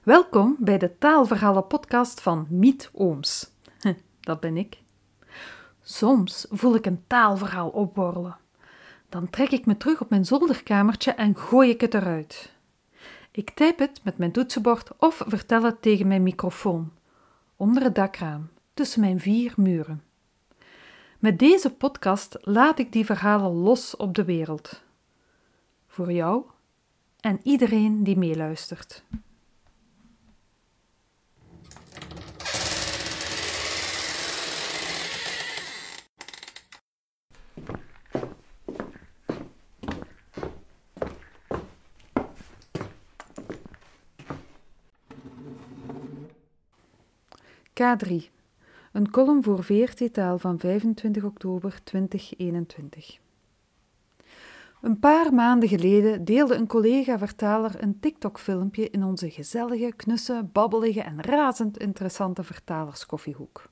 Welkom bij de Taalverhalen podcast van Miet Ooms. Dat ben ik. Soms voel ik een taalverhaal opborrelen. Dan trek ik me terug op mijn zolderkamertje en gooi ik het eruit. Ik typ het met mijn toetsenbord of vertel het tegen mijn microfoon, onder het dakraam, tussen mijn vier muren. Met deze podcast laat ik die verhalen los op de wereld. Voor jou en iedereen die meeluistert. K3. Een column voor VRT van 25 oktober 2021. Een paar maanden geleden deelde een collega-vertaler een TikTok-filmpje in onze gezellige, knusse, babbelige en razend interessante vertalerskoffiehoek.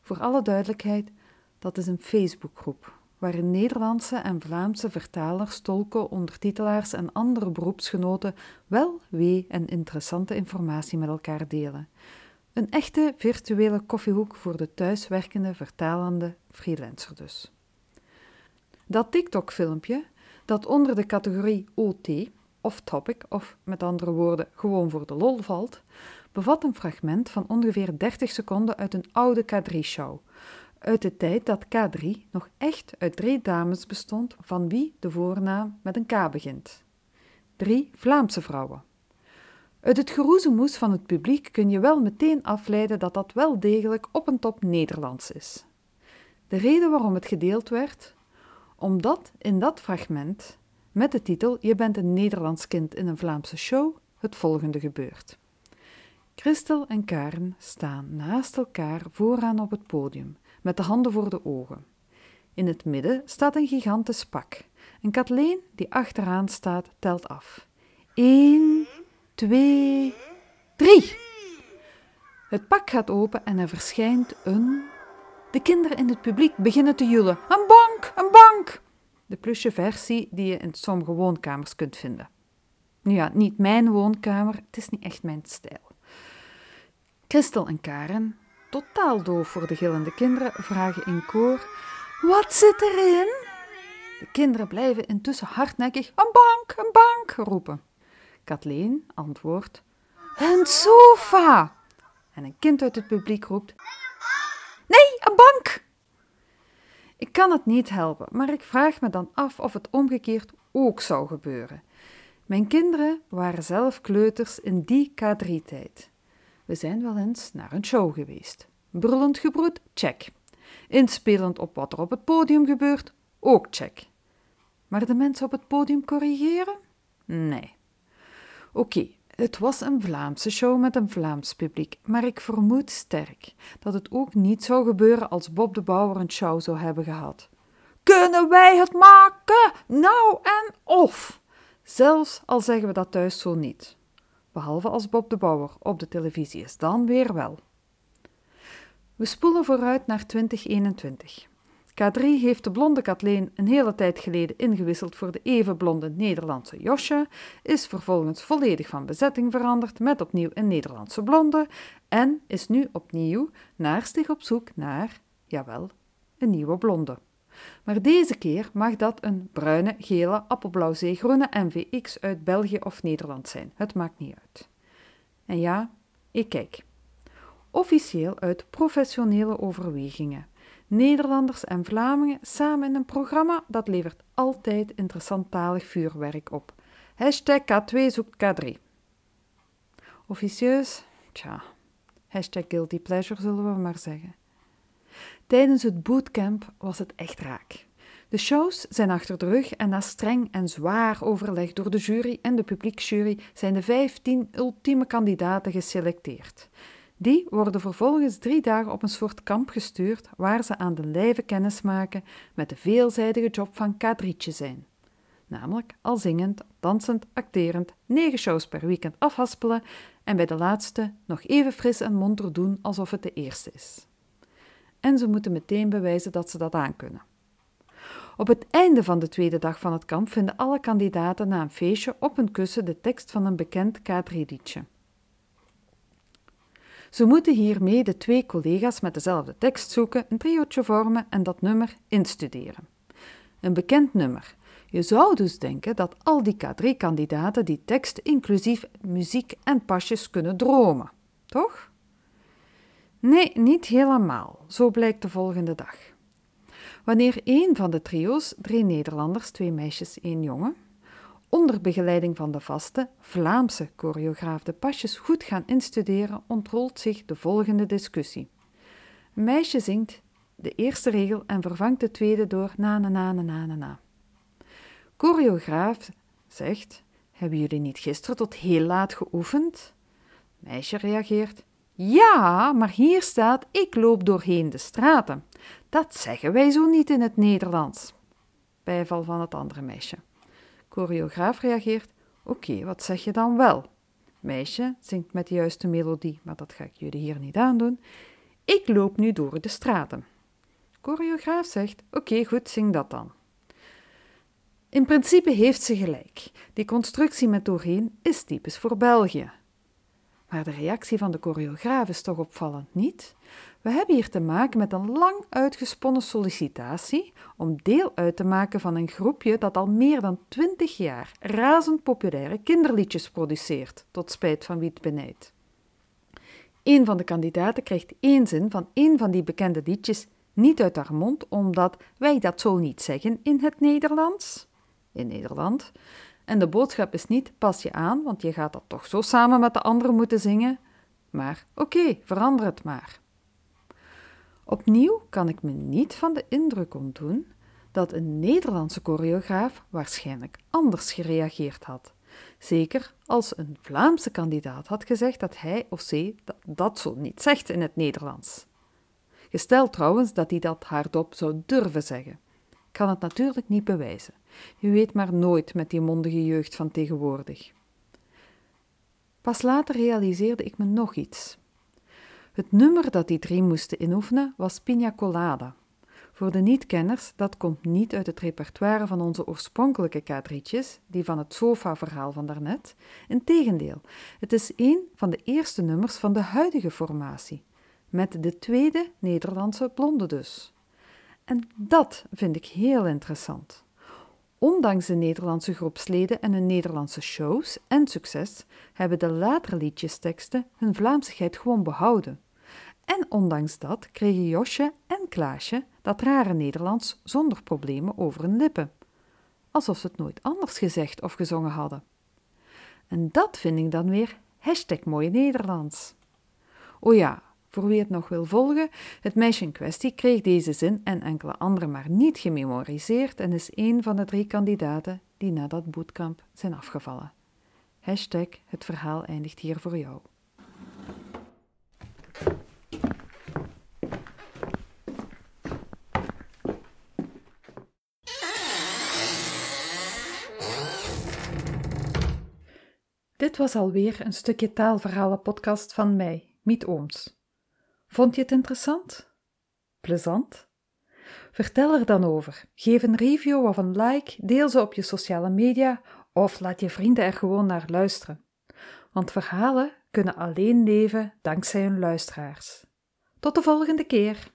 Voor alle duidelijkheid, dat is een Facebookgroep waarin Nederlandse en Vlaamse vertalers, tolken, ondertitelaars en andere beroepsgenoten wel, wee en interessante informatie met elkaar delen. Een echte virtuele koffiehoek voor de thuiswerkende, vertalende freelancer dus. Dat TikTok-filmpje, dat onder de categorie OT, of topic, of met andere woorden gewoon voor de lol valt, bevat een fragment van ongeveer 30 seconden uit een oude K3-show. Uit de tijd dat K3 nog echt uit drie dames bestond, van wie de voornaam met een K begint. Drie Vlaamse vrouwen. Uit het geroezemoes van het publiek kun je wel meteen afleiden dat dat wel degelijk op een top Nederlands is. De reden waarom het gedeeld werd? Omdat in dat fragment, met de titel Je bent een Nederlands kind in een Vlaamse show, het volgende gebeurt. Christel en Karen staan naast elkaar vooraan op het podium, met de handen voor de ogen. In het midden staat een gigantisch pak. En Kathleen, die achteraan staat, telt af. Eén, twee, drie. Het pak gaat open en er verschijnt een. De kinderen in het publiek beginnen te joelen. Een bank, een bank! De plusje versie die je in sommige woonkamers kunt vinden. Nu ja, niet mijn woonkamer, het is niet echt mijn stijl. Christel en Karen, totaal doof voor de gillende kinderen, vragen in koor: Wat zit erin? De kinderen blijven intussen hardnekkig: Een bank, een bank roepen. Kathleen antwoordt: Een sofa! En een kind uit het publiek roept: Nee, een bank! Ik kan het niet helpen, maar ik vraag me dan af of het omgekeerd ook zou gebeuren. Mijn kinderen waren zelf kleuters in die K3-tijd. We zijn wel eens naar een show geweest. Brullend gebroed, check. Inspelend op wat er op het podium gebeurt, ook check. Maar de mensen op het podium corrigeren? Nee. Oké, het was een Vlaamse show met een Vlaams publiek, maar ik vermoed sterk dat het ook niet zou gebeuren als Bob de Bouwer een show zou hebben gehad. Kunnen wij het maken? Nou en of! Zelfs al zeggen we dat thuis zo niet. Behalve als Bob de Bouwer op de televisie is, dan weer wel. We spoelen vooruit naar 2021. K3 heeft de blonde Kathleen een hele tijd geleden ingewisseld voor de even blonde Nederlandse Josje, is vervolgens volledig van bezetting veranderd met opnieuw een Nederlandse blonde en is nu opnieuw naarstig op zoek naar, jawel, een nieuwe blonde. Maar deze keer mag dat een bruine, gele, appelblauw zeegroene NVX uit België of Nederland zijn. Het maakt niet uit. En ja, ik kijk. Officieel uit professionele overwegingen. Nederlanders en Vlamingen samen in een programma dat levert altijd interessant talig vuurwerk op. Hashtag K2 zoekt K3. Officieus? Tja, hashtag guilty pleasure zullen we maar zeggen. Tijdens het bootcamp was het echt raak. De shows zijn achter de rug en na streng en zwaar overleg door de jury en de publieksjury zijn de 15 ultieme kandidaten geselecteerd. Die worden vervolgens drie dagen op een soort kamp gestuurd waar ze aan de lijve kennis maken met de veelzijdige job van kadrietje zijn. Namelijk al zingend, dansend, acterend, negen shows per weekend afhaspelen en bij de laatste nog even fris en monter doen alsof het de eerste is. En ze moeten meteen bewijzen dat ze dat aankunnen. Op het einde van de tweede dag van het kamp vinden alle kandidaten na een feestje op een kussen de tekst van een bekend K3-liedje. Ze moeten hiermee de twee collega's met dezelfde tekst zoeken, een triootje vormen en dat nummer instuderen. Een bekend nummer. Je zou dus denken dat al die K3-kandidaten die tekst inclusief muziek en pasjes kunnen dromen, toch? Nee, niet helemaal. Zo blijkt de volgende dag. Wanneer één van de trio's, drie Nederlanders, twee meisjes, één jongen, onder begeleiding van de vaste Vlaamse choreograaf de pasjes goed gaan instuderen, ontrolt zich de volgende discussie. Meisje zingt de eerste regel en vervangt de tweede door na na na na na na. Choreograaf zegt: Hebben jullie niet gisteren tot heel laat geoefend? Meisje reageert: Ja, maar hier staat: Ik loop doorheen de straten. Dat zeggen wij zo niet in het Nederlands. Bijval van het andere meisje. Choreograaf reageert: Oké, wat zeg je dan wel? Meisje zingt met de juiste melodie, maar dat ga ik jullie hier niet aandoen. Ik loop nu door de straten. Choreograaf zegt: Oké, goed, zing dat dan. In principe heeft ze gelijk. Die constructie met doorheen is typisch voor België. Maar de reactie van de choreograaf is toch opvallend, niet? We hebben hier te maken met een lang uitgesponnen sollicitatie om deel uit te maken van een groepje dat al meer dan twintig jaar razend populaire kinderliedjes produceert, tot spijt van wie het benijdt. Een van de kandidaten krijgt één zin van één van die bekende liedjes niet uit haar mond, omdat wij dat zo niet zeggen in het Nederlands. In Nederland. En de boodschap is niet: pas je aan, want je gaat dat toch zo samen met de anderen moeten zingen. Maar oké, verander het maar. Opnieuw kan ik me niet van de indruk ontdoen dat een Nederlandse choreograaf waarschijnlijk anders gereageerd had. Zeker als een Vlaamse kandidaat had gezegd dat hij of zij dat, zo niet zegt in het Nederlands. Gesteld trouwens dat hij dat hardop zou durven zeggen. Ik kan het natuurlijk niet bewijzen. Je weet maar nooit met die mondige jeugd van tegenwoordig. Pas later realiseerde ik me nog iets. Het nummer dat die drie moesten inoefenen was Pina Colada. Voor de niet-kenners, dat komt niet uit het repertoire van onze oorspronkelijke kadrietjes, die van het sofa-verhaal van daarnet. Integendeel, het is een van de eerste nummers van de huidige formatie, met de tweede Nederlandse blonde dus. En dat vind ik heel interessant. Ondanks de Nederlandse groepsleden en hun Nederlandse shows en succes hebben de latere liedjesteksten hun Vlaamsigheid gewoon behouden. En ondanks dat kregen Josje en Klaasje dat rare Nederlands zonder problemen over hun lippen. Alsof ze het nooit anders gezegd of gezongen hadden. En dat vind ik dan weer hashtag mooie Nederlands. O ja, voor wie het nog wil volgen, het meisje in kwestie kreeg deze zin en enkele andere maar niet gememoriseerd en is een van de drie kandidaten die na dat bootcamp zijn afgevallen. Hashtag het verhaal eindigt hier voor jou. Dit was alweer een stukje taalverhalen podcast van mij, Miet Ooms. Vond je het interessant? Plezant? Vertel er dan over. Geef een review of een like, deel ze op je sociale media of laat je vrienden er gewoon naar luisteren. Want verhalen kunnen alleen leven dankzij hun luisteraars. Tot de volgende keer.